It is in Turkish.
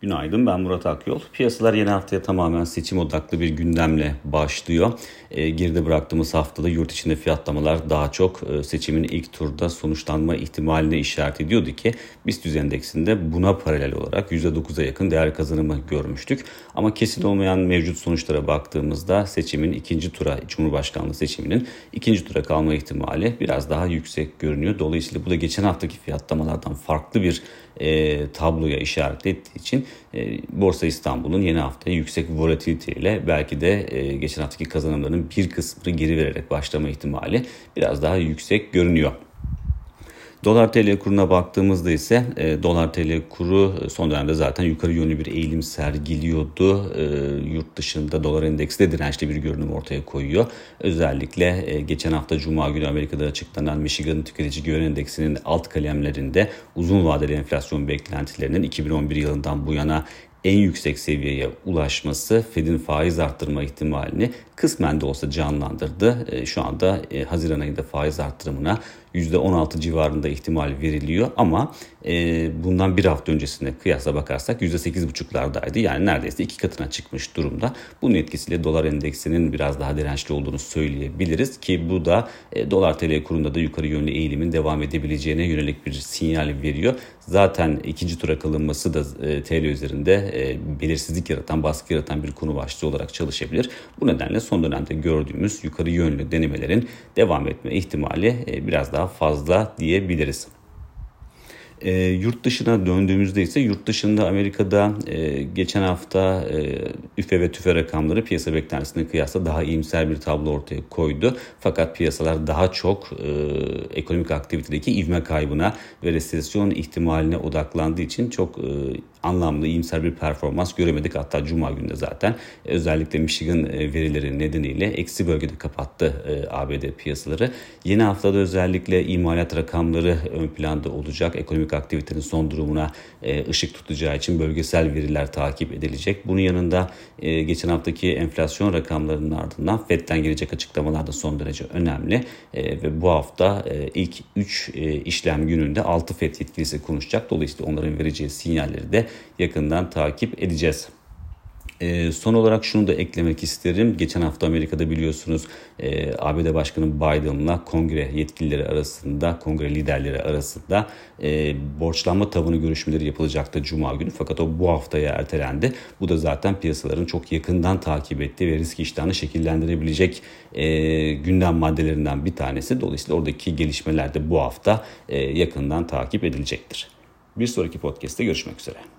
Günaydın ben Murat Akyol. Piyasalar yeni haftaya tamamen seçim odaklı bir gündemle başlıyor. E, geride bıraktığımız haftada yurt içinde fiyatlamalar daha çok e, seçimin ilk turda sonuçlanma ihtimaline işaret ediyordu ki BIST endeksinde buna paralel olarak %9'a yakın değer kazanımı görmüştük. Ama kesin olmayan mevcut sonuçlara baktığımızda seçimin ikinci tura Cumhurbaşkanlığı seçiminin ikinci tura kalma ihtimali biraz daha yüksek görünüyor. Dolayısıyla bu da geçen haftaki fiyatlamalardan farklı bir e, tabloya işaret ettiği için e, Borsa İstanbul'un yeni haftaya yüksek volatilite ile belki de e, geçen haftaki kazanımlarının bir kısmını geri vererek başlama ihtimali biraz daha yüksek görünüyor. Dolar TL kuruna baktığımızda ise e, dolar TL kuru son dönemde zaten yukarı yönlü bir eğilim sergiliyordu. E, yurt dışında dolar endeksi de dirençli bir görünüm ortaya koyuyor. Özellikle e, geçen hafta Cuma günü Amerika'da açıklanan Michigan Tüketici Güven Endeksinin alt kalemlerinde uzun vadeli enflasyon beklentilerinin 2011 yılından bu yana en yüksek seviyeye ulaşması Fed'in faiz arttırma ihtimalini kısmen de olsa canlandırdı. E, şu anda e, Haziran ayında faiz arttırımına %16 civarında ihtimal veriliyor ama e, bundan bir hafta öncesine kıyasla bakarsak %8,5'lardaydı. Yani neredeyse iki katına çıkmış durumda. Bunun etkisiyle dolar endeksinin biraz daha dirençli olduğunu söyleyebiliriz ki bu da e, dolar TL kurunda da yukarı yönlü eğilimin devam edebileceğine yönelik bir sinyal veriyor. Zaten ikinci tura kalınması da e, TL üzerinde e, belirsizlik yaratan, baskı yaratan bir konu başlığı olarak çalışabilir. Bu nedenle son dönemde gördüğümüz yukarı yönlü denemelerin devam etme ihtimali e, biraz daha fazla diyebiliriz. E, yurt dışına döndüğümüzde ise yurt dışında Amerika'da e, geçen hafta e, üfe ve tüfe rakamları piyasa beklentisine kıyasla daha iyimser bir tablo ortaya koydu. Fakat piyasalar daha çok e, ekonomik aktivitedeki ivme kaybına ve resesyon ihtimaline odaklandığı için çok e, anlamlı iyimser bir performans göremedik. Hatta Cuma günde zaten özellikle Michigan e, verileri nedeniyle eksi bölgede kapattı e, ABD piyasaları. Yeni haftada özellikle imalat rakamları ön planda olacak. Ekonomik aktivitenin son durumuna e, ışık tutacağı için bölgesel veriler takip edilecek. Bunun yanında geçen haftaki enflasyon rakamlarının ardından FED'den gelecek açıklamalar da son derece önemli. Ve bu hafta ilk 3 işlem gününde 6 FED yetkilisi konuşacak. Dolayısıyla onların vereceği sinyalleri de yakından takip edeceğiz. E, son olarak şunu da eklemek isterim. Geçen hafta Amerika'da biliyorsunuz e, ABD Başkanı Biden'la kongre yetkilileri arasında, kongre liderleri arasında e, borçlanma tavanı görüşmeleri yapılacaktı Cuma günü. Fakat o bu haftaya ertelendi. Bu da zaten piyasaların çok yakından takip ettiği ve risk iştahını şekillendirebilecek e, gündem maddelerinden bir tanesi. Dolayısıyla oradaki gelişmeler de bu hafta e, yakından takip edilecektir. Bir sonraki podcast'te görüşmek üzere.